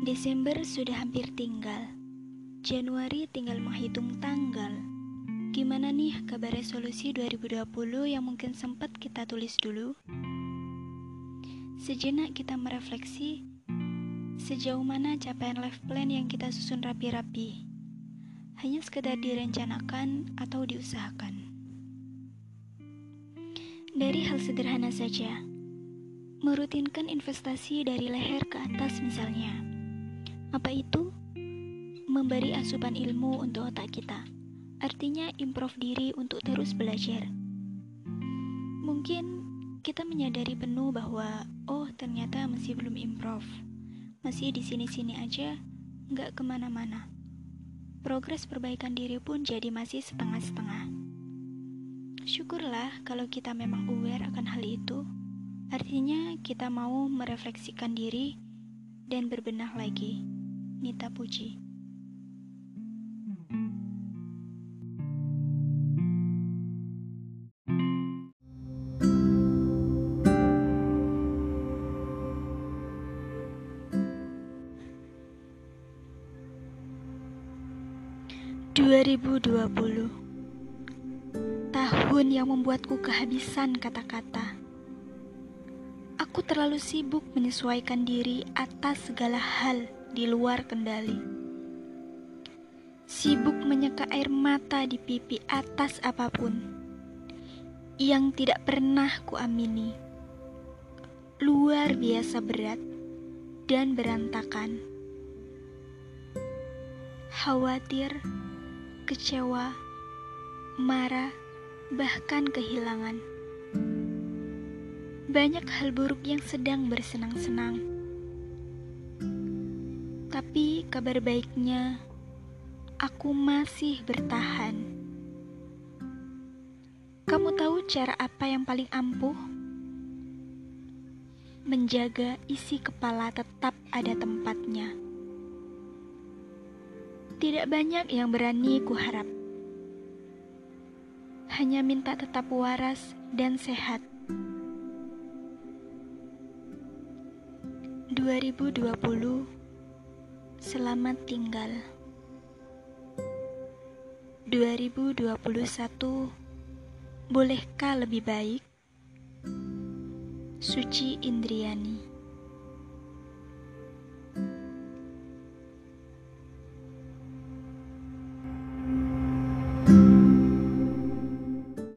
Desember sudah hampir tinggal. Januari tinggal menghitung tanggal. Gimana nih kabar resolusi 2020 yang mungkin sempat kita tulis dulu? Sejenak kita merefleksi sejauh mana capaian life plan yang kita susun rapi-rapi. Hanya sekedar direncanakan atau diusahakan. Dari hal sederhana saja, merutinkan investasi dari leher ke atas misalnya apa itu? Memberi asupan ilmu untuk otak kita. Artinya improve diri untuk terus belajar. Mungkin kita menyadari penuh bahwa oh ternyata masih belum improve. Masih di sini-sini aja, nggak ke mana-mana. Progres perbaikan diri pun jadi masih setengah-setengah. Syukurlah kalau kita memang aware akan hal itu. Artinya kita mau merefleksikan diri dan berbenah lagi. Nita Puji. Dua ribu dua puluh. Tahun yang membuatku kehabisan kata-kata Aku terlalu sibuk menyesuaikan diri atas segala hal di luar kendali. Sibuk menyeka air mata di pipi atas apa pun yang tidak pernah kuamini. Luar biasa berat dan berantakan. Khawatir, kecewa, marah, bahkan kehilangan. Banyak hal buruk yang sedang bersenang-senang tapi kabar baiknya, aku masih bertahan. Kamu tahu cara apa yang paling ampuh? Menjaga isi kepala tetap ada tempatnya. Tidak banyak yang berani kuharap. Hanya minta tetap waras dan sehat. 2020 Selamat tinggal 2021 Bolehkah lebih baik? Suci Indriani